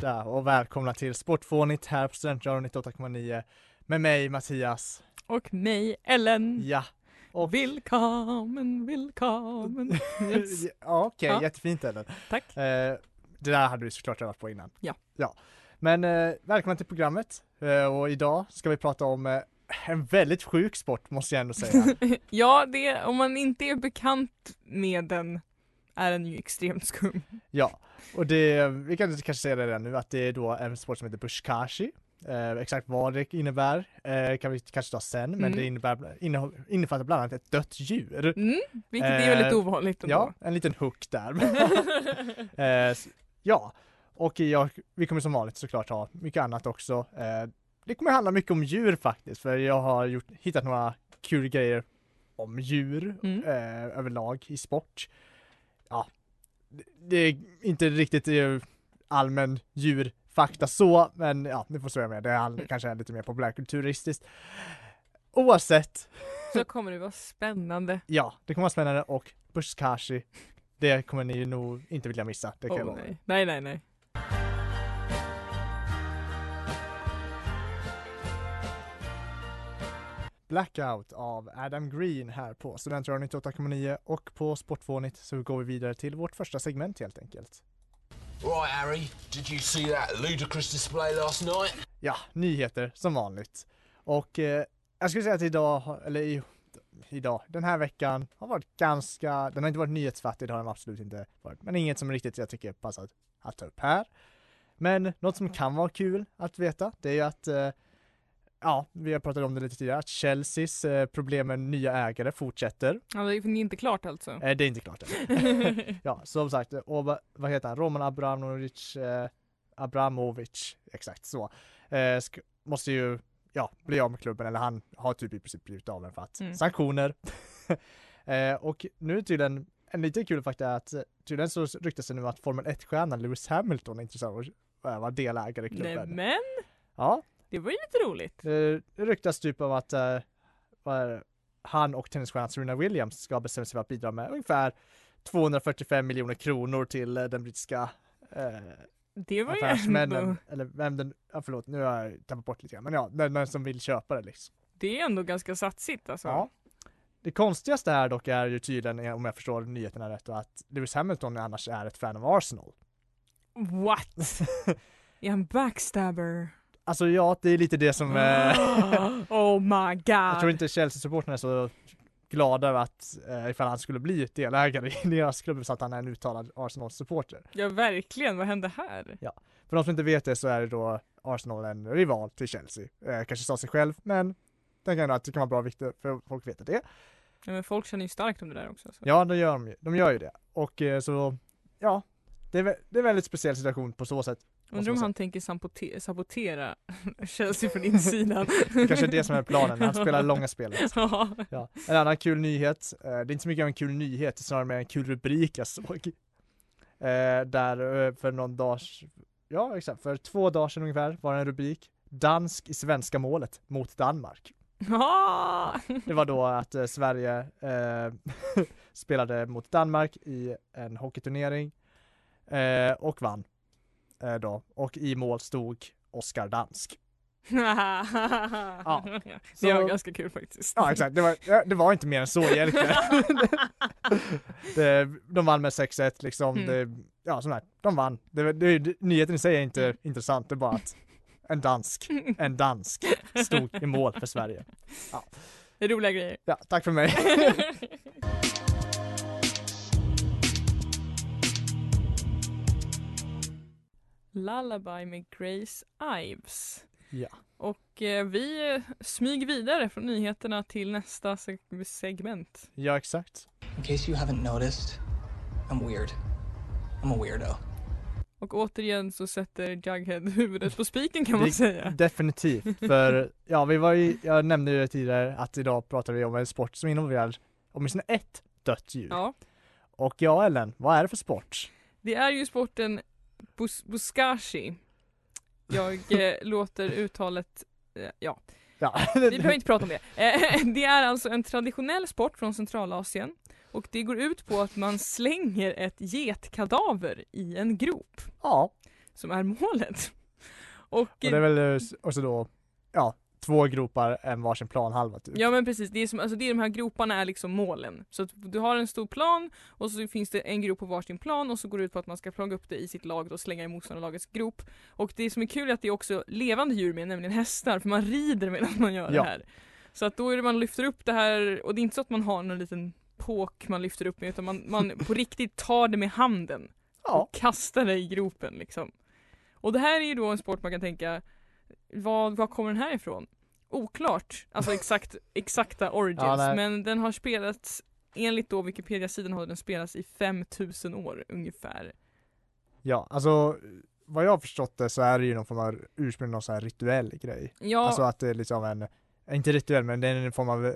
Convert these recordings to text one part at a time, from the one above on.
Eftermiddag och välkomna till Sportfånigt här på Studentradion 98,9 med mig Mattias. Och mig, Ellen. Ja, och Willkommen, willkommen. Yes. ja, okej, Ja. jättefint Ellen. Tack. Eh, det där hade du såklart övat på innan. Ja. Ja, men eh, välkomna till programmet eh, och idag ska vi prata om eh, en väldigt sjuk sport måste jag ändå säga. ja, det, om man inte är bekant med den är den ju extremt skum. ja, och det, vi kan kanske säga det redan nu att det är då en sport som heter bushkashi. Eh, exakt vad det innebär eh, kan vi kanske ta sen, men Mm. det innebär, innehåll, innefattar bland annat ett dött djur. Mm, vilket är väldigt Eh, ovanligt ändå. Ja, en liten hook där. eh, ja, och jag, vi kommer som vanligt såklart ha mycket annat också. Eh, det kommer handla mycket om djur faktiskt, för jag har gjort, hittat några kul grejer om djur Mm. eh, överlag i sport. Ja, det, är inte riktigt eh, allmän djurfakta så, men ja, ni får säga med. Det är all, kanske är lite mer populärkulturistiskt. Oavsett, Så kommer det vara spännande. Ja, det kommer vara spännande och Bushkashi, det kommer ni nog inte vilja missa. Det kan jag Åh, lova. nej. nej, nej, nej. Blackout av Adam Green här på Studentradion 98,9 och på Sportfånigt så går vi vidare till vårt första segment helt enkelt. Right, Harry, did you see that ludicrous display last night? Ja, nyheter som vanligt. Och eh, jag skulle säga att idag, eller i, idag, den här veckan har varit ganska, den har inte varit nyhetsfattig, det har den absolut inte varit, men inget som riktigt jag tycker passar att ta upp här. Men något som kan vara kul att veta, det är ju att eh, Ja, vi har pratat om det lite tidigare, att Chelseas eh, problem med nya ägare fortsätter. Ja, det är inte klart alltså. Eh, det är inte klart. Ja, som sagt, och vad, heter han? Roman Abramovic, eh, Abramovic, exakt så. Eh, måste ju, ja, bli av med klubben, eller han har typ i princip blivit av den för att Mm. sanktioner. eh, och nu tydligen, en lite kul fakta är att eh, tydligen så ryktas det nu att Formel 1-stjärnan Lewis Hamilton är intresserad av att vara delägare i nej, klubben. men Ja, det var ju lite roligt. det ryktas typ om att eh, han och tennisstjärnan Serena Williams ska ha bestämt sig för att bidra med ungefär 245 miljoner kronor till eh, den brittiska eh, Det var affärsmännen, ändå, eller vem den, ja, förlåt nu har jag tappat bort lite grann, men ja, den, den som vill köpa det liksom. det är ändå ganska satsigt alltså. Ja. Det konstigaste här dock är ju tydligen, eh, om jag förstår nyheterna rätt, att Lewis Hamilton annars är ett fan av Arsenal. What? Är han backstabber? Alltså ja, det är lite det som eh, oh my god. Jag tror inte Chelsea-supportrarna är så glada över att eh, ifall han skulle bli delägare i deras klubb så att han är en uttalad Arsenal-supporter. Ja verkligen, vad hände här? För de som inte vet det så är det då Arsenal en rival till Chelsea. Eh, kanske sa sig själv, men jag kan att det kan vara bra viktigt för folk veta det. Ja, men folk känner ju starkt om det där också. Så. Ja, de gör, de, ju- de gör ju det. Och eh, så, ja, det är, det är en väldigt speciell situation på så sätt. Undrar om han tänker sabote- sabotera Chelsea från insidan. Kanske det som är planen, han spelar långa spelet. ja. Ja. En annan kul nyhet, eh, det är inte så mycket av en kul nyhet, det är snarare mer en kul rubrik jag såg. Eh, där eh, för någon dag, ja exakt, för två dagar sedan ungefär var det en rubrik Dansk i svenska målet mot Danmark. Det var då att Sverige eh, spelade mot Danmark i en hockeyturnering eh, och vann eh, då. Och i mål stod Oskar Dansk. ja. Så- Det var ganska kul faktiskt. Ja exakt, det var, det var inte mer än så egentligen. det, de vann med 6-1 liksom, Mm. det, ja sån här, de vann. Det, det, det, nyheten i sig är inte Mm. intressant, det är bara att en dansk, en dansk stod i mål för Sverige. Ja. Det är roliga grejer. Ja, tack för mig. Lullaby med Grace Ives. Ja. Och eh, vi eh, smyger vidare från nyheterna till nästa seg- segment. Ja, exakt. In case you haven't noticed, I'm weird. I'm a weirdo. Och återigen så sätter Jughead huvudet på spiken kan man Det- säga. Definitivt, för ja, vi var ju, jag nämnde ju tidigare att idag pratar vi om en sport som involverar åtminstone ett dött djur. Ja, Och ja, Ellen, vad är det för sport? det är ju sporten bus- buskashi. Jag eh, låter uttalet, eh, ja, Ja, vi behöver inte prata om det. Eh, det är alltså en traditionell sport från Centralasien och det går ut på att man slänger ett getkadaver i en grop ja. som är målet. Och, Och det är väl eh, också då, ja, två gropar, en varsin planhalva typ. Ja men precis, det är, som, alltså det är de här groparna är liksom målen. Så att du har en stor plan och så finns det en grop på varsin plan och så går det ut på att man ska plocka upp det i sitt lag och slänga i motståndarlagets grop. Och det som är kul är att det är också levande djur med, nämligen hästar, för man rider medan man gör Ja. det här. Så att då är det man lyfter upp det här, och det är inte så att man har någon liten påk man lyfter upp med utan man, man på riktigt tar det med handen Ja, och kastar det i gropen liksom. Och det här är ju då en sport man kan tänka, vad, vad kommer den här ifrån? Oklart, alltså exakt, exakta origins, Ja, men den har spelats, enligt då Wikipedia-sidan har den spelats i 5000 år ungefär. ja, alltså vad jag har förstått det så är det ju någon form av ursprung, någon sån här rituell grej. Ja, Alltså att det är liksom en, inte rituell men det är en form av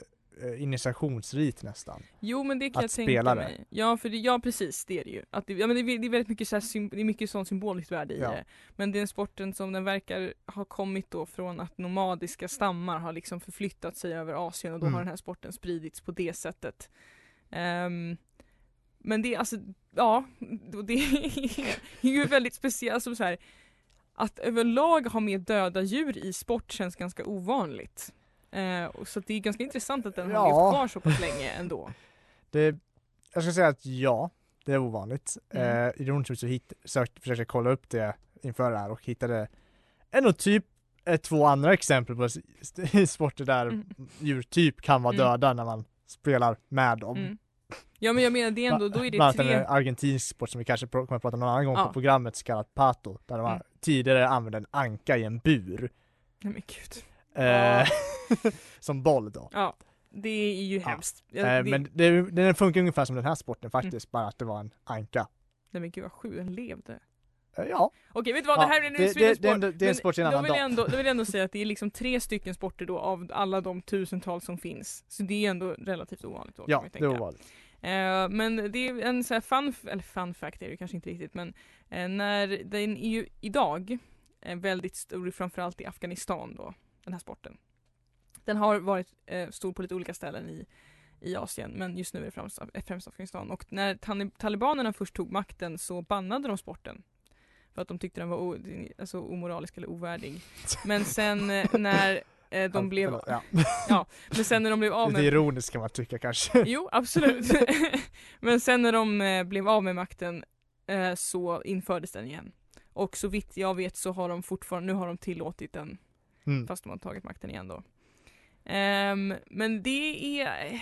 initiationsrit nästan. jo men det kan att jag spela tänka det. mig. Ja, för det, ja precis, det är det ju. Att det, ja, men det, är- det är väldigt mycket, så här, det är mycket sånt symboliskt värde i Ja. det. Men den sporten som den verkar ha kommit då från att nomadiska stammar har liksom förflyttat sig över Asien och då Mm. har den här sporten spridits på det sättet. Ehm, men det är alltså, ja, det är ju väldigt speciellt, alltså så här, att överlag ha med döda djur i sport känns ganska ovanligt. Eh, så det är ganska intressant att den har Ja. levt kvar så pass länge ändå. Det, jag ska säga att ja, det är ovanligt. Mm. Eh, ironiskt så hit, sökt, försökte jag kolla upp det inför det här och hittade ändå typ eh, två andra exempel på sporter där Mm. djur typ kan vara Mm. döda när man spelar med dem. Mm. Ja men jag menar det ändå, då är det Bland tre en argentinsk sport som vi kanske kommer att prata om någon annan gång Ja. på programmet så kallat pato, där de har Mm. tidigare använde en anka i en bur. Nej men gud. Eh, som boll då. Ja, det är ju Ja. hemskt. Ja, Eh, det, Mm. men det, den funkar ungefär som den här sporten faktiskt, bara att det var en anka. Nej men gud vad sjukt, den levde. Eh, ja, Okej vet du vad, Ja, det här är det, svinigt det, det, är är en sport i en annan vill, dag. ändå, då vill jag ändå säga att det är liksom tre stycken sporter då av alla de tusentals som finns. Så det är ändå relativt ovanligt då Ja, det tänka. var vanligt. Eh, men det är en så här fun, eller fun fact är det kanske inte riktigt men när den är ju idag väldigt stor framförallt i Afghanistan då, den här sporten. Den har varit eh, stor på lite olika ställen i, i Asien men just nu är det främst, främst Afghanistan och när talibanerna först tog makten så bannade de sporten. För att de tyckte den var o, alltså, omoralisk eller ovärdig. Men sen eh, när eh, de Ja, blev, förlåt, Ja. men sen när de blev av Lite med ironiskt kan man tycka kanske. Jo, absolut. Men sen när de eh, blev av med makten eh, så infördes den igen. Och så vitt jag vet så har de fortfarande, nu har de tillåtit den Mm. fast de har tagit makten igen då. Ehm, men det är,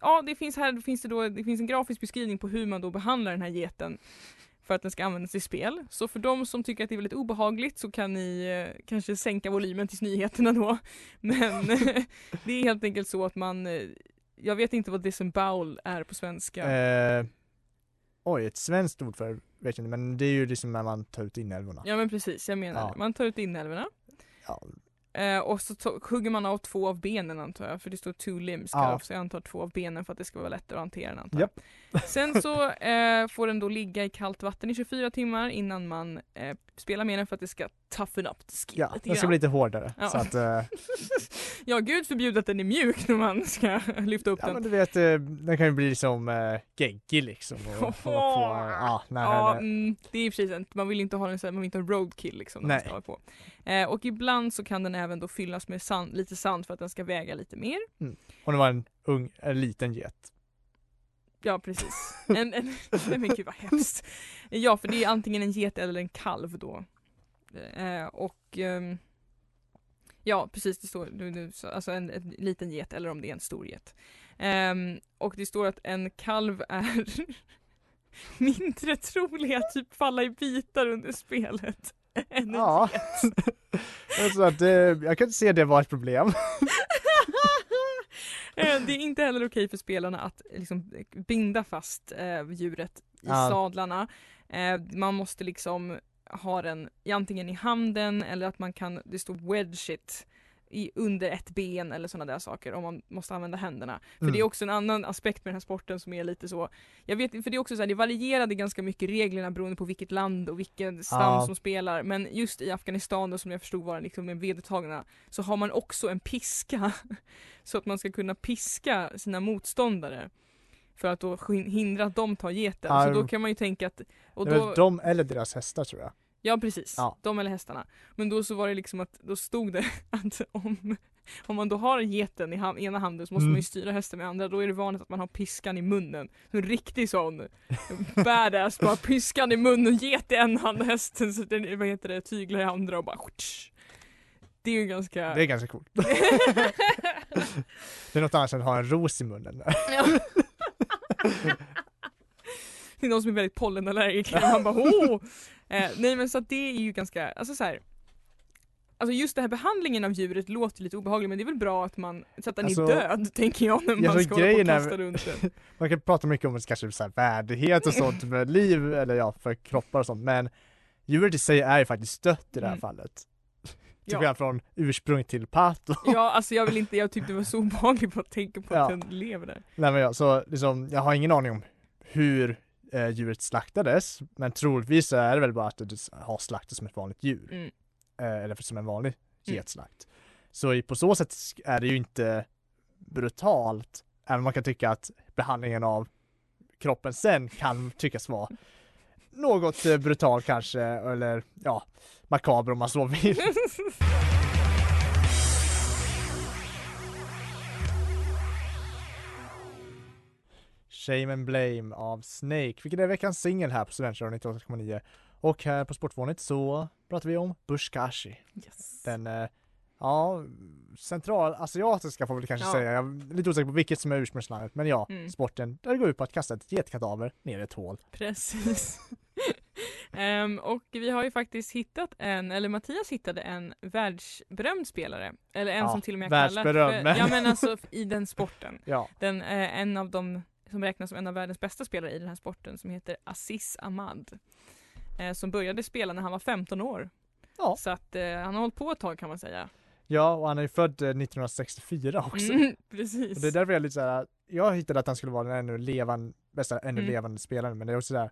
ja det finns här, det finns det då, det finns en grafisk beskrivning på hur man då behandlar den här geten för att den ska användas i spel. Så för de som tycker att det är väldigt obehagligt så kan ni eh, kanske sänka volymen tills nyheterna då. Men det är helt enkelt så att man, eh, jag vet inte vad disembowel är på svenska. Eh, oj, ett svenskt ord för vet jag inte, men det är ju liksom när man tar ut inälvorna. Ja men precis, jag menar Ja. Man tar ut inälvorna Ja. Eh, och så to- hugger man av två av benen antar jag, för det står two limbs Ja. så jag antar två av benen för att det ska vara lättare att hantera den antar jag. Sen så eh, får den då ligga i kallt vatten i 24 timmar innan man eh, spelar med den för att det ska toughen up the skin Ja, den ska bli lite hårdare. Ja. Så att, eh, ja gud förbjude att den är mjuk när man ska lyfta upp ja den. men du vet, eh, den kan ju bli som eh, geggig liksom. Och, och få, ja, nej, Ja, nej, nej. mm, det är i och för sig sant. Man vill inte ha den så här, man vill inte ha roadkill liksom. när man Nej. ska hålla på. Eh, och ibland så kan den även då fyllas med sand, lite sand för att den ska väga lite mer. Och det var en ung, en liten get. Ja precis. En, en, nej men gud vad hemskt. Ja för det är antingen en get eller en kalv då. Eh, och ehm, Ja precis, det står nu, nu, så- alltså en, en liten get eller om det är en stor get. Ehm, och det står att en kalv är mindre trolig att typ falla i bitar under spelet. än en Ja. så att, eh, jag kan inte se det vara ett problem. Eh, Det är inte heller okej för spelarna att liksom binda fast eh, djuret i Ja. sadlarna. Eh, man måste liksom ha den antingen i handen eller att man kan, det står wedge it i, under ett ben eller sådana där saker om man måste använda händerna. För Mm. det är också en annan aspekt med den här sporten som är lite så, jag vet för det är också så här, det varierade ganska mycket reglerna beroende på vilket land och vilken stam Ja. som spelar. Men just i Afghanistan då, som jag förstod var liksom en vedertagna så har man också en piska så att man ska kunna piska sina motståndare för att då hindra att de tar geten. Ja, så då kan man ju tänka att, och då, de eller deras hästar tror jag. ja precis, Ja. de eller hästarna. Men då så var det liksom att, då stod det att om, om man då har geten i ham- ena handen så måste Mm. man ju styra hästen med andra, då är det vanligt att man har piskan i munnen. Så en riktig sån badass, bara piskan i munnen, get i en hand och hästen så den, vad heter det, tyglar i andra och bara Det är ju ganska Det är ganska coolt. Det är något annat än att ha en ros i munnen. Det är någon som är väldigt pollenallergiker och man bara oh! eh, Nej men så att det är ju ganska, alltså så här. Alltså just den här behandlingen av djuret låter lite obehaglig men det är väl bra att man, så att den Alltså, är död tänker jag när man så ska hålla på och kasta runt den. Man kan prata mycket om kanske så här värdighet och sånt med liv, eller ja, för kroppar och sånt, men djuret i sig är ju faktiskt dött i det här Mm. fallet. Till Ja. skillnad från ursprung till pato. ja alltså jag vill inte, jag tyckte det var så obehagligt att tänka på att Ja. den lever där. Nej men ja, så liksom, jag har ingen aning om hur eh, djuret slaktades, men troligtvis så är det väl bara att det har slaktats som ett vanligt djur. Mm. Eh, eller som en vanlig Mm. getslakt. Så i, på så sätt är det ju inte brutalt, även om man kan tycka att behandlingen av kroppen sen kan tyckas vara något eh, brutal kanske, eller ja, makaber om man så vill. Shame and Blame av Snake, vilket är veckans singel här på Studentradion 98,9. Och här på Sportvanligt så pratar vi om Bushkashi. Yes. Den, eh, ja, centralasiatiska får vi kanske Ja. säga. Jag är lite osäker på vilket som är ursprungslandet, men ja, Mm. sporten där det går ut på att kasta ett getkadaver ner i ett hål. Precis. Ehm, och vi har ju faktiskt hittat en, eller Mattias hittade en världsberömd spelare. Eller en Ja, som till och med världsberömd, för, Ja men alltså i den sporten. Ja, Den är en av de som räknas som en av världens bästa spelare i den här sporten som heter Aziz Ahmad. Eh, som började spela när han var 15 år. Ja. Så att eh, han har hållit på ett tag kan man säga. Ja och han är ju född eh, 1964 också. Mm, precis. Och det är därför jag är lite såhär, jag hittade att han skulle vara den ännu levande, bästa ännu Mm. levande spelaren, men det är också där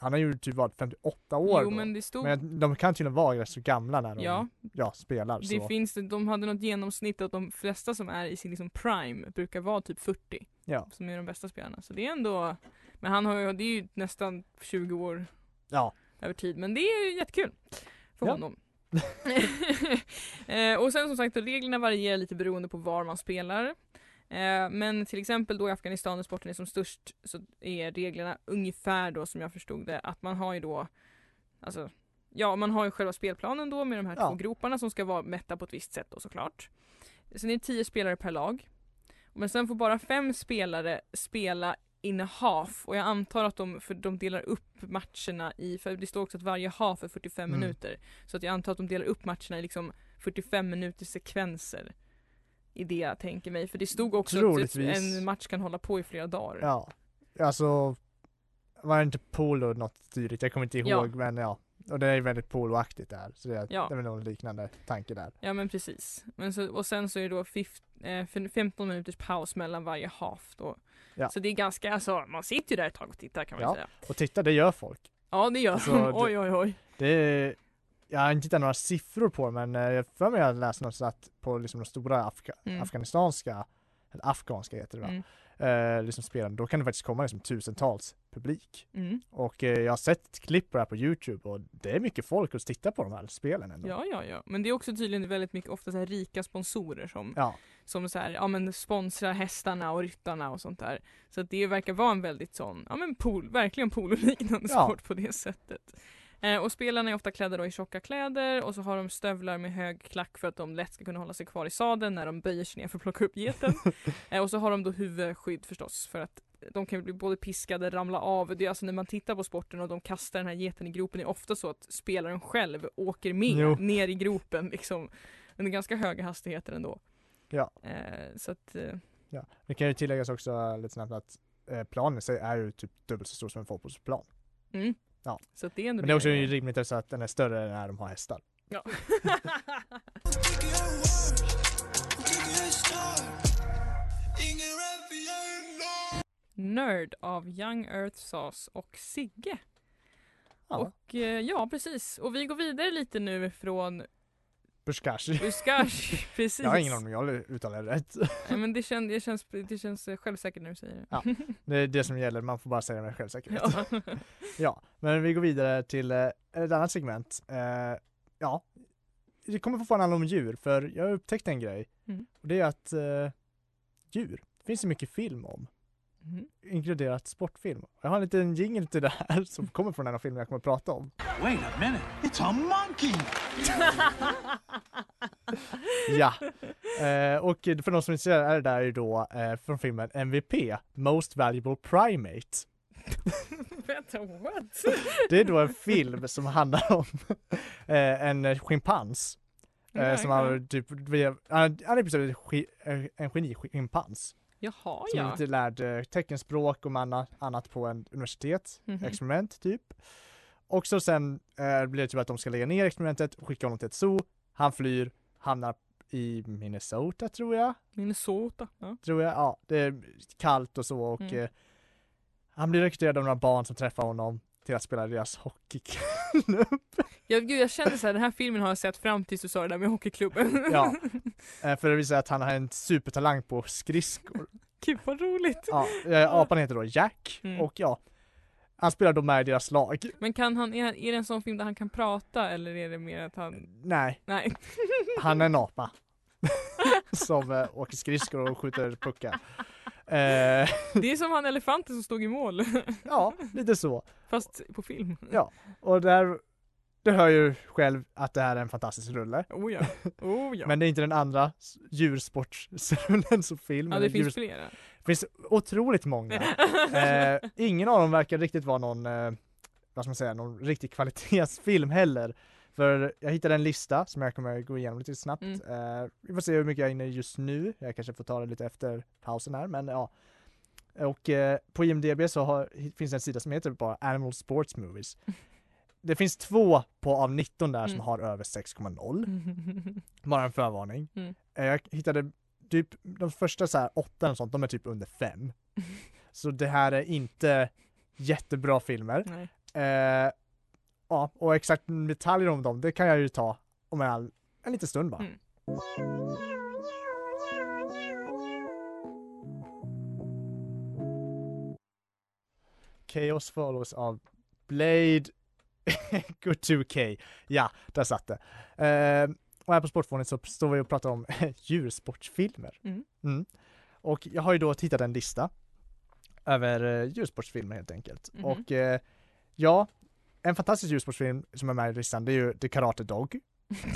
han har ju typ varit 58 år Jo då. men det stod Men de kan tydligen vara rätt så gamla när de Ja, ja, spelar. det så. finns, de hade något genomsnitt att de flesta som är i sin liksom prime brukar vara typ 40. Ja. Som är de bästa spelarna. Så det är ändå, men han har ju, det är ju nästan 20 år Ja. över tid. Men det är ju jättekul för Ja. honom. eh, och sen som sagt, reglerna varierar lite beroende på var man spelar. Eh, men till exempel då i Afghanistan där sporten är som störst så är reglerna ungefär då som jag förstod det att man har ju då Alltså Ja man har ju själva spelplanen då med de här Ja. två groparna som ska vara mätta på ett visst sätt då såklart. Sen är det tio spelare per lag. Men sen får bara fem spelare spela in a half och jag antar att de, för de delar upp matcherna i, för det står också att varje half är 45 Mm. minuter. Så att jag antar att de delar upp matcherna i liksom 45 minuters sekvenser. I det jag tänker mig. För det stod också att Troligtvis. en match kan hålla på i flera dagar. Ja, alltså var det inte polo något dylikt? Jag kommer inte ihåg Ja. men ja. Och det är väldigt poloaktigt där, så det är, Ja. det är väl någon liknande tanke där. Ja men precis. Men så, och sen så är det då fif, eh, fem- 15 minuters paus mellan varje half då. Ja. Så det är ganska, alltså man sitter ju där ett tag och tittar kan man Ja. säga. Och titta, det gör folk. Ja det gör Alltså, de. Oj oj oj. Det är, jag har inte tittat några siffror på men eh, jag för mig att jag läst något att på liksom de stora afga, Mm. afghanistanska, eller afghanska heter det va? Mm. Eh, liksom spelen, då kan det faktiskt komma liksom tusentals publik. Mm. Och eh, jag har sett ett klipp på det här på Youtube och det är mycket folk som tittar på de här spelen ändå. Ja ja ja. Men det är också tydligen väldigt mycket ofta så här rika sponsorer som, Ja, som så här, ja men sponsrar hästarna och ryttarna och sånt där. Så att det verkar vara en väldigt sån, ja men pool, verkligen pololiknande Ja. sport på det sättet. Eh, och spelarna är ofta klädda i tjocka kläder och så har de stövlar med hög klack för att de lätt ska kunna hålla sig kvar i sadeln när de böjer sig ner för att plocka upp geten. eh, och så har de då huvudskydd förstås för att de kan bli både piskade, ramla av. Det är alltså när man tittar på sporten och de kastar den här geten i gropen det är ofta så att spelaren själv åker med Jo. ner i gropen liksom under ganska höga hastigheter ändå. Ja. Eh, så att eh, Ja. Det kan ju tilläggas också eh, lite snabbt att eh, planen i sig är ju typ dubbelt så stor som en fotbollsplan. Mm. Ja. Så det är ändå Men det är också det. rimligt så att den är större när de har hästar. Ja. Nörd av Young Earth Sauce och Sigge. Ja. Och eh, ja, precis. Och vi går vidare lite nu från Buskashi. Buskash. precis. Jag har ingen aning om jag uttalar det rätt. Nej, men det, känns, det, känns, det känns självsäkert när du säger det. Ja. Det är det som gäller, man får bara säga det med självsäkerhet. Ja. Ja, men vi går vidare till eh, ett annat segment. Eh, ja, det kommer fortfarande handla om djur, för jag har upptäckt en grej. Mm. Och det är att eh, djur finns det mycket film om, Mhm. inkluderat sportfilm. Jag har en liten jingle till det här som kommer från en av filmerna jag kommer att prata om. Wait a minute, it's a monkey! Ja, eh, och för de som inte ser det, är det där ju då eh, från filmen MVP, Most Valuable Primate. Vänta, what? Det är då en film som handlar om eh, en schimpans. Eh, som har typ, han han är precis en geni-schimpans. Jaha, Som ja. lite lärd eh, teckenspråk och anna- annat på en universitet, Mhm. experiment typ. Och så sen eh, blir det typ att de ska lägga ner experimentet skicka honom till ett zoo. Han flyr, hamnar i Minnesota tror jag. Minnesota. Ja. Tror jag, ja. Det är kallt och så och Mm. eh, han blir rekryterad av några barn som träffar honom till att spela deras hockeyklubb. Ja, gud, jag kände så här, den här filmen har jag sett fram tills du sa det där med hockeyklubben. Ja. Eh, för det visar att han har en supertalang på skridskor. Gud vad roligt. Ja, eh, apan heter då Jack Mm. och ja, han spelar då med i deras lag. Men kan han, är, det en sån film där han kan prata eller är det mer att han, Nej, nej. han är en apa. som eh, åker skridskor och skjuter puckar. Eh, Det är som han elefanten som stod i mål. ja, lite så. Fast på film. Ja. Och där, du hör ju själv att det här är en fantastisk rulle. Oh ja. Oh ja. Men det är inte den andra djursportsrullen som film. ja det finns djurs- flera. det finns otroligt många. Eh, ingen av dem verkar riktigt vara någon, eh, vad ska man säga, någon riktig kvalitetsfilm heller. För jag hittade en lista som jag kommer gå igenom lite snabbt. Mm. Eh, vi får se hur mycket jag är inne i just nu. Jag kanske får ta det lite efter pausen här, men ja. Och eh, på IMDB så har, finns det en sida som heter bara Animal Sports Movies. Det finns två på av 19 där som Mm. har över 6,0. Bara en förvarning. Mm. Eh, Jag hittade typ de första så här åtta och sånt, de är typ under fem. Så det här är inte jättebra filmer. Ja, och exakt detaljer om dem, det kan jag ju ta om en, en liten stund bara. Mm. Chaos follows av Blade Good 2K. Ja, där satt det. Eh, och här på Sportfånet så står vi och pratar om djursportsfilmer. Mm. Mm. Och jag har ju då tittat en lista över eh, djursportsfilmer helt enkelt. Mhm. Och eh, ja, en fantastisk djursportsfilm som är med i listan det är ju The Karate Dog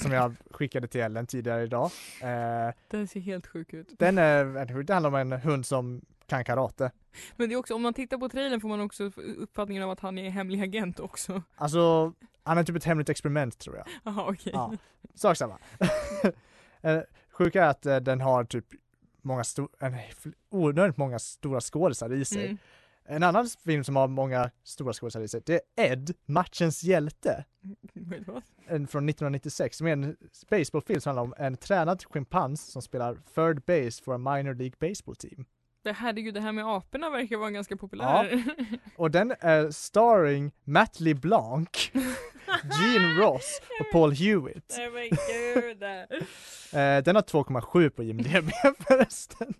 som jag skickade till Ellen tidigare idag. Eh, Den ser helt sjuk ut. den är, det handlar om en hund som kan karate. Men det är också, om man tittar på trailern får man också uppfattningen av att han är hemlig agent också. Alltså, han är typ ett hemligt experiment tror jag. Jaha okej. Ja, sak samma. Eh, Sjuka är att eh, den har typ många sto- en fl- onödigt många stora skådisar i sig. Mm. En annan film som har många stora sig, det är Ed, matchens hjälte. En från 1996, som är en baseballfilm som handlar om en tränad schimpans som spelar third base for a minor League baseball team. Det herregud, det här med aporna verkar vara ganska populär. Och den är starring Matt LeBlanc, Gene Ross och Paul Hewitt. Nej men gud. Eh, den har 2,7 på IMDB förresten.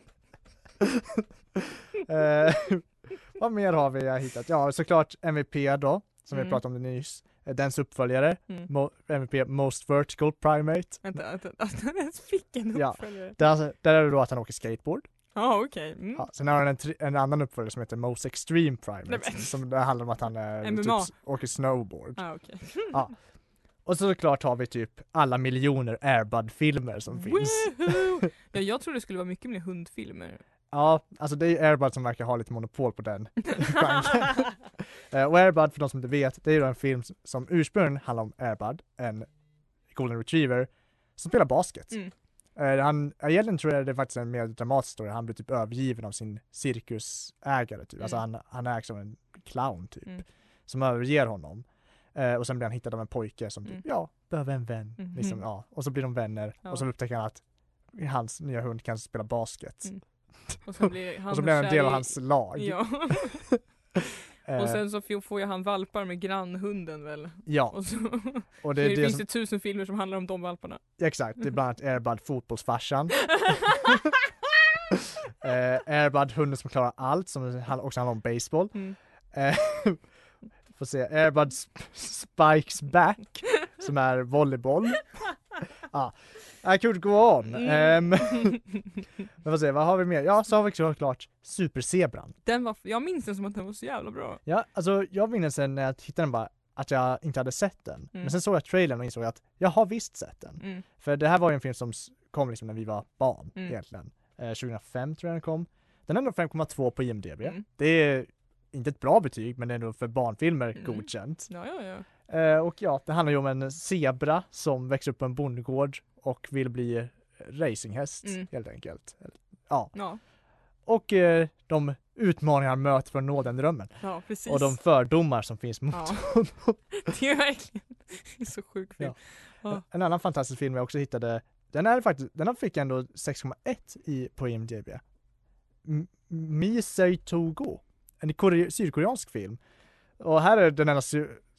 Eh, vad mer har vi hittat? Ja, såklart MVP då, som vi Mm. pratade om nyss. Eh, Dens uppföljare, Mm. Mo- MVP Most Vertical Primate. Vänta, vänta, att han ens fick en Ja. uppföljare. Där, alltså, där är det då att han åker skateboard. Ja okej. Mm. Ja, sen har han en, en annan uppföljare som heter Most Extreme Nej, Primates men- som det handlar om att han är, MMA. typ, åker snowboard. Ah, okej. Och så såklart har vi typ alla miljoner Airbud-filmer som finns. Woohoo! Ja jag tror det skulle vara mycket mer hundfilmer. Ja, alltså det är Airbud som verkar ha lite monopol på den genren. Eh, och Airbud, för de som inte vet, det är ju en film som- ursprungligen handlar om Airbud, en golden retriever, som spelar basket. Mm. Eh, han, egentligen tror jag det är faktiskt en mer dramatisk historia, han blir typ övergiven av sin cirkusägare typ, alltså Mm. han, han ägs av en clown typ, Mm. som överger honom. Eh, och sen blir han hittad av en pojke som typ, Mm. ja, behöver en vän. Mhm. Liksom, ja. Och så blir de vänner, Ja. och så upptäcker han att hans nya hund kan spela basket. Mm. Och sen blir han och så blir han en del av hans lag. Ja. Eh, Och sen så får- ju han valpar med grannhunden väl. ja, Och så och det, det det finns som, det tusen filmer som handlar om de valparna. exakt, det är bland annat Airbud fotbollsfarsan, eh, Airbud hunden som klarar allt, som också handlar om baseball. Mm. Får se, Airbud Sp- Spikes Back, som är volleyboll. Ja, I could go on. Mm. Ehm, men får se, vad har vi mer? Ja, så har vi såklart Superzebran. Den var, jag minns den som att den var så jävla bra. Ja, alltså jag minns sen när jag hittade den bara att jag inte hade sett den. Mm. Men sen såg jag trailern och insåg att jag har visst sett den. Mm. För det här var ju en film som kom liksom när vi var barn Mm. egentligen. Eh, 2005 tror jag den kom. Den har ändå 5,2 på IMDB. Mm. Det är inte ett bra betyg men ändå för barnfilmer Mm. godkänt. Ja, ja, ja. Eh, och ja, det handlar ju om en zebra som växer upp på en bondgård och vill bli racinghäst Mm. helt enkelt. Ja, Ja, och eh, de utmaningar han möter för att nå den drömmen. ja precis. Och de fördomar som finns mot Ja. honom. Det är verkligen det är så sjuk film. Ja. En annan fantastisk film jag också hittade, den är faktiskt, den fick ändå 6,1 i, på IMDB. Misei Togo, en kore- sydkoreansk film. Och här är den enda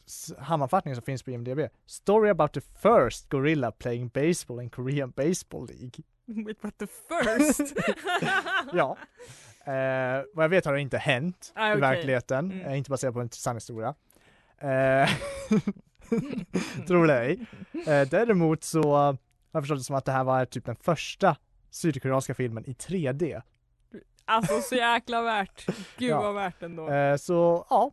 sammanfattningen som finns på IMDB. Story about the first gorilla playing baseball in Korean Baseball League. Wait, what the first? Ja. Eh, vad jag vet har det inte hänt Ah, i okej. verkligheten, Mm. eh, inte baserat på en sann historia. Eh, tror det ej. Eh, däremot så har jag förstått det som att det här var typ den första sydkoreanska filmen i 3D. Alltså så jäkla värt. Gud Ja. vad värt ändå. Eh, så ja,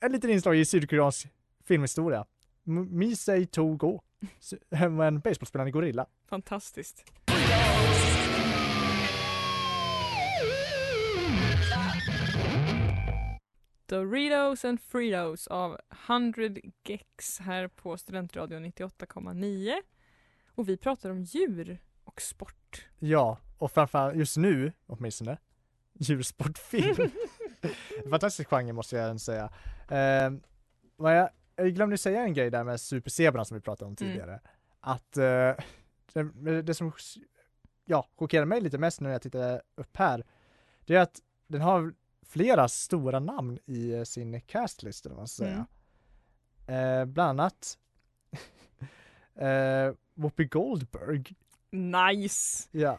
en liten inslag i sydkoreansk filmhistoria. M- Misei Togo, en baseballspelande gorilla. Fantastiskt. Doritos and Fritos av 100 Gex här på Studentradion 98,9. Och vi pratar om djur och sport. Ja, och framförallt just nu åtminstone, djursportfilm. Fantastisk genre måste jag säga. Eh, vad jag, jag glömde säga en grej där med superzebran som vi pratade om Mm. tidigare. Att eh, det, det som ja, chockerade mig lite mest när jag tittade upp här, det är att den har flera stora namn i sin castlist, eller vad man ska säga. Eh, bland annat eh, Whoopi Goldberg. Nice! Ja.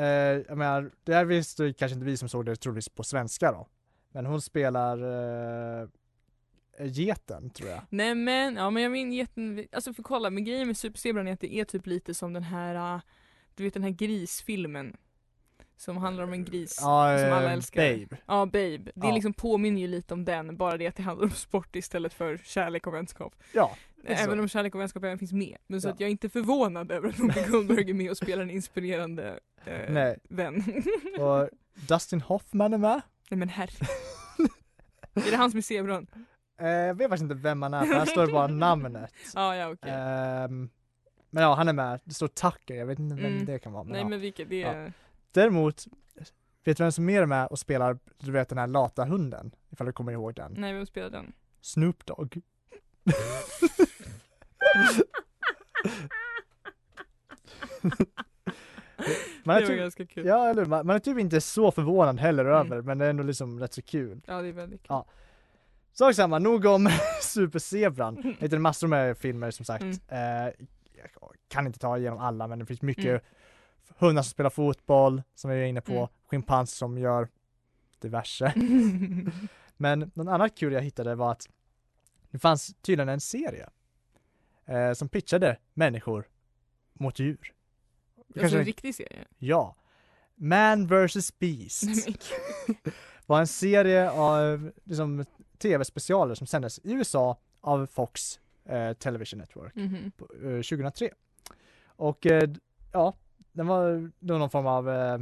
Eh, jag menar, det här visste kanske inte vi som såg det troligtvis på svenska då. Men hon spelar eh, geten tror jag. Nej men, ja men jag menar geten, alltså för kolla, men grejen med Superzebran är att det är typ lite som den här, ah, du vet den här grisfilmen. Som handlar om en gris Ja, som alla eh, älskar. Babe. Ja, Babe. Det Ja. liksom påminner ju lite om den, bara det att det handlar om sport istället för kärlek och vänskap. Ja, det är så. Även om kärlek och vänskap även finns med. Men så Ja. att jag är inte förvånad över att Whoopi Goldberg är med och spelar en inspirerande eh, Nej. vän. Och Dustin Hoffman är med. Nej men herre. är det han som är zebran? Eh, jag vet faktiskt inte vem han är, här står det bara namnet. Ja, ja okej. Ehm, men ja, han är med. Det står Tucker, jag vet inte vem Mm. det kan vara. Men Nej ja. men vilket, det är... Däremot, vet du vem som mer är med och spelar, du vet den här lata hunden? Ifall du kommer ihåg den. Nej vem spelar den? Snoop Dogg. man, är det var typ, ganska kul. ja, eller, man, man är typ inte så förvånad heller Mm. över, men det är ändå liksom rätt så kul. Ja det är väldigt kul. Ja. Sak samma, nog om Superzebran. Jag hittade massor med filmer som sagt. Mm. Eh, jag kan inte ta igenom alla, men det finns mycket Mm. Hundar som spelar fotboll, som vi är inne på, Mm. schimpanser som gör diverse. Men något annat kul jag hittade var att det fanns tydligen en serie eh, som pitchade människor mot djur. Alltså Kanske- en riktig serie? Ja. Man vs Beast var en serie av liksom, tv-specialer som sändes i USA av Fox eh, Television Network på, eh, 2003. Och eh, ja, den var då någon form av eh,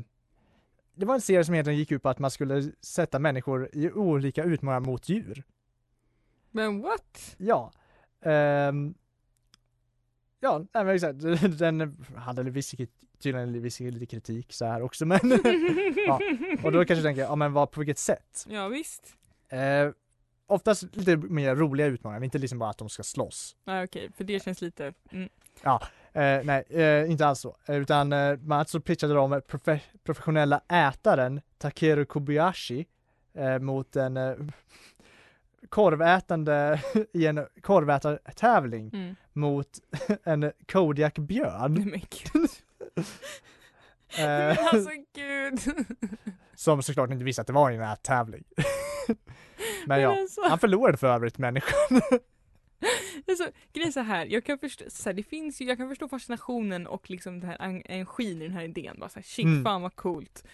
det var en serie som egentligen gick ut på att man skulle sätta människor i olika utmaningar mot djur. Men what? Ja. Ehm, ja, nej men exakt. Den hade viss, tydligen viss lite kritik så här också men Ja, och då kanske jag tänker, ja men vad, på vilket sätt? Ja visst. Eh, oftast lite mer roliga utmaningar, inte liksom bara att de ska slåss. Nej okej, för det känns lite, mm. Eh, nej, eh, inte alls så. Eh, Utan eh, man alltså pitchade de profe- professionella ätaren Takeru Kobayashi eh, mot en eh, korvätande i en korvätartävling Mm. mot en Kodiak-björn. Men gud. Men Eh, alltså gud. som såklart inte visste att det var en tävling. Men ja, alltså, han förlorade för övrigt människan. alltså, grejen är så här, jag kan förstå, så här, det finns ju, jag kan förstå fascinationen och liksom det här en- energin i den här idén. Bara så här, shit, Mm. fan vad coolt.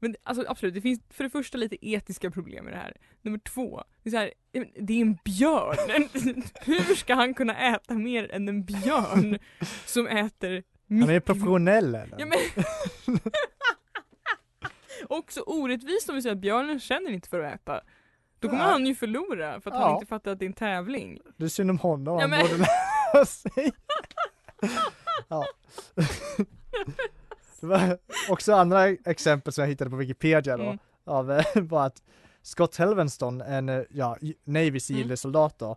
Men alltså absolut, det finns för det första lite etiska problem med det här. Nummer två, det är, här, det är en björn. Hur ska han kunna äta mer än en björn som äter Han är mycket- professionell eller? Ja, men... Också orättvist om vi säger att björnen känner inte för att äta. Då kommer han ju förlora för att han Ja. inte fattar att det är en tävling. Det är synd om honom, Ja, han men- borde lära sig. ja. Det var också andra exempel som jag hittade på Wikipedia då, Mm. av eh, var att Scott Helvenston, en eh, ja, Navy Mm. Seal-soldat då,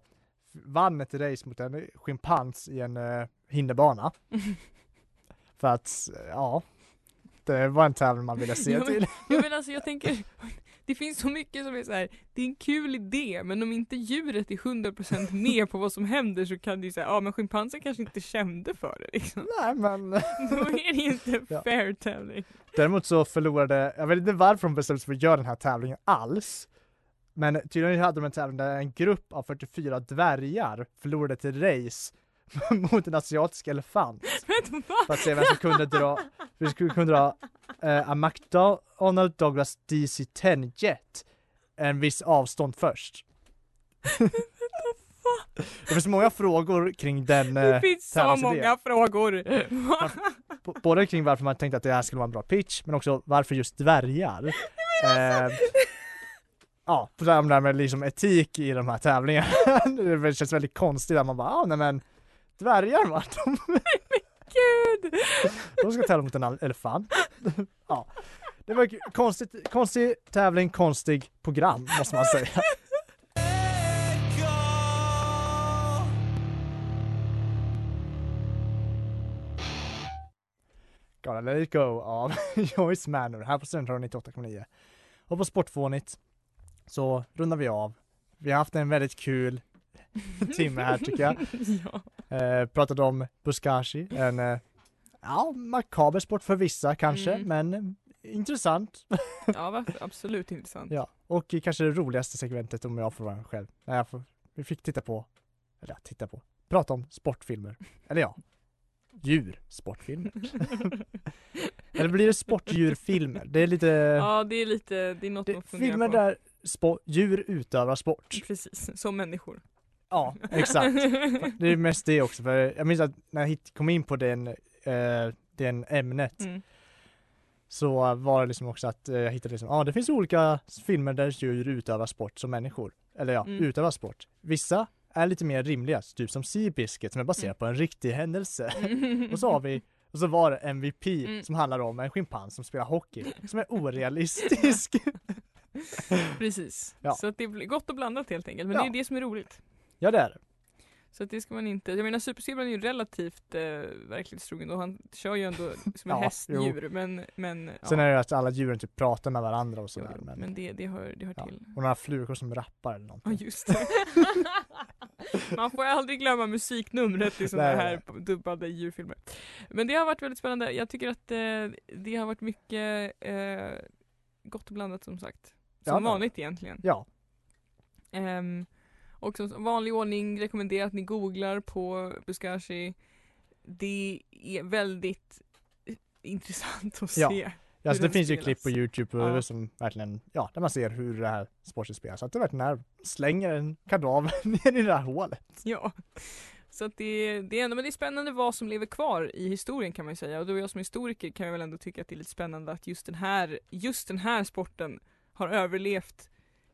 vann ett race mot en schimpans i en uh, hinderbana. För att, eh, ja, det var en tävling man ville se Ja, men- till. Ja, men alltså jag tänker, det finns så mycket som är så här. det är en kul idé men om inte djuret är 100% med på vad som händer så kan det ju säga, ja men schimpansen kanske inte kände för det liksom. Nej men Då är det inte Ja. fair tävling. Däremot så förlorade, jag vet inte varför de bestämde sig för att göra den här tävlingen alls. Men tydligen hade de en tävling där en grupp av 44 dvärgar förlorade ett race mot en asiatisk elefant för att se vem som kunde dra, vi skulle kunna dra eh, a McDonnell Douglas DC-10 Jet en viss avstånd först. Det finns många frågor kring den, Det eh, finns så många frågor. Både kring varför man tänkte att det här skulle vara en bra pitch, men också varför just dvärgar. Eh, ja, på det här med liksom etik i de här tävlingarna. det känns väldigt konstigt att man bara, ja nej men dvärgar va, de, Gud! de ska tävla mot en elefant. ja, det var konstigt, konstig tävling, konstig program måste man säga. Gotta let it go av Joyce Manor här på Studentradion 98,9. Och på Sportfånigt så rundar vi av. Vi har haft en väldigt kul timme här tycker jag. ja. Eh, pratade om Buskashi, en eh, ja, makaber sport för vissa kanske, Mm. men intressant. ja, absolut intressant. Ja, och kanske det roligaste segmentet om jag får vara själv. När jag får, vi fick titta på, eller titta på, prata om sportfilmer. Eller ja, djur, sportfilmer. eller blir det sportdjurfilmer? Det är lite, Ja, det är lite, det är något det, fundera filmer på. där spo, djur utövar sport. Precis, som människor. Ja, exakt. Det är mest det också, för jag minns att när jag kom in på den, eh, den ämnet Mm. så var det liksom också att eh, jag hittade liksom, ja det finns olika filmer där djur utövar sport som människor. Eller ja, Mm. utövar sport. Vissa är lite mer rimliga, typ som Seabiscuit som är baserad Mm. på en riktig händelse. och så har vi, och så var det MVP Mm. som handlar om en schimpans som spelar hockey, som är orealistisk. Precis. Ja. Så att det blir gott och blandat helt enkelt. Men Ja. det är det som är roligt. Ja det är det. Så att det ska man inte, jag menar Superzebran är ju relativt eh, verklighetstrogen och han kör ju ändå som en Ja, hästdjur men, men, Sen ja. är det att alla djuren typ pratar med varandra och Jo, sådär. jo, Men, men det, det hör, det hör ja. till. Och några flugor som rappar eller Ja någonting. just det. Man får aldrig glömma musiknumret i sådana här dubbade djurfilmer. Men det har varit väldigt spännande. Jag tycker att eh, det har varit mycket eh, gott och blandat som sagt. Ja, Som har vanligt egentligen. Ja, Ehm, och som vanlig ordning rekommenderar att ni googlar på Buskashi. Det är väldigt eh, intressant att Ja. se. Alltså hur det finns ju spelas. klipp på Youtube och Ja. som verkligen, ja, där man ser hur det här sporten spelas. Så att det verkligen är, slänger en kadaver ner i det här hålet. Ja. Så att det, det är ändå, men det är spännande vad som lever kvar i historien kan man ju säga. Och då jag som historiker kan jag väl ändå tycka att det är lite spännande att just den här, just den här sporten har överlevt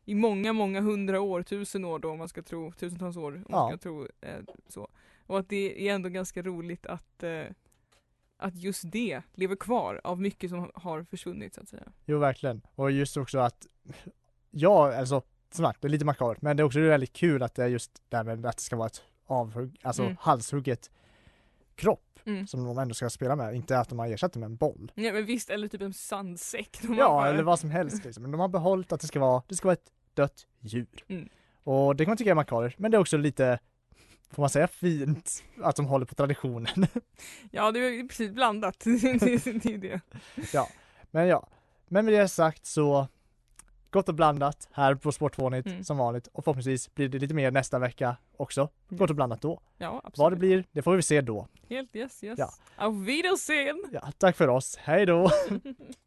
i många, många hundra år, tusen år då om man ska tro, tusentals år om man Ja. ska tro eh, så. Och att det är ändå ganska roligt att, eh, att just det lever kvar av mycket som har försvunnit så att säga. Jo, verkligen. Och just också att, ja, alltså, sagt, det är lite makabert, men det är också väldigt kul att det är just det här med att det ska vara ett avhugg, alltså Mm. halshugget kropp Mm. som de ändå ska spela med, inte att de har ersatt det med en boll. Ja men visst, eller typ en sandsäck. Ja, bara- eller vad som helst liksom. Men de har behållit att det ska vara, det ska vara ett dött djur. Mm. Och det kan man tycka är makabert, men det är också lite, får man säga fint, att de håller på traditionen. Ja det är precis blandat, det, är det. men ja, men med det sagt så gott och blandat här på Sportfånigt Mm. som vanligt och förhoppningsvis blir det lite mer nästa vecka också. Gott och blandat då. Ja absolut. Vad det blir, det får vi se då. Helt yes yes. Ja. Auf Wiedersehen! Ja, tack för oss, hej då!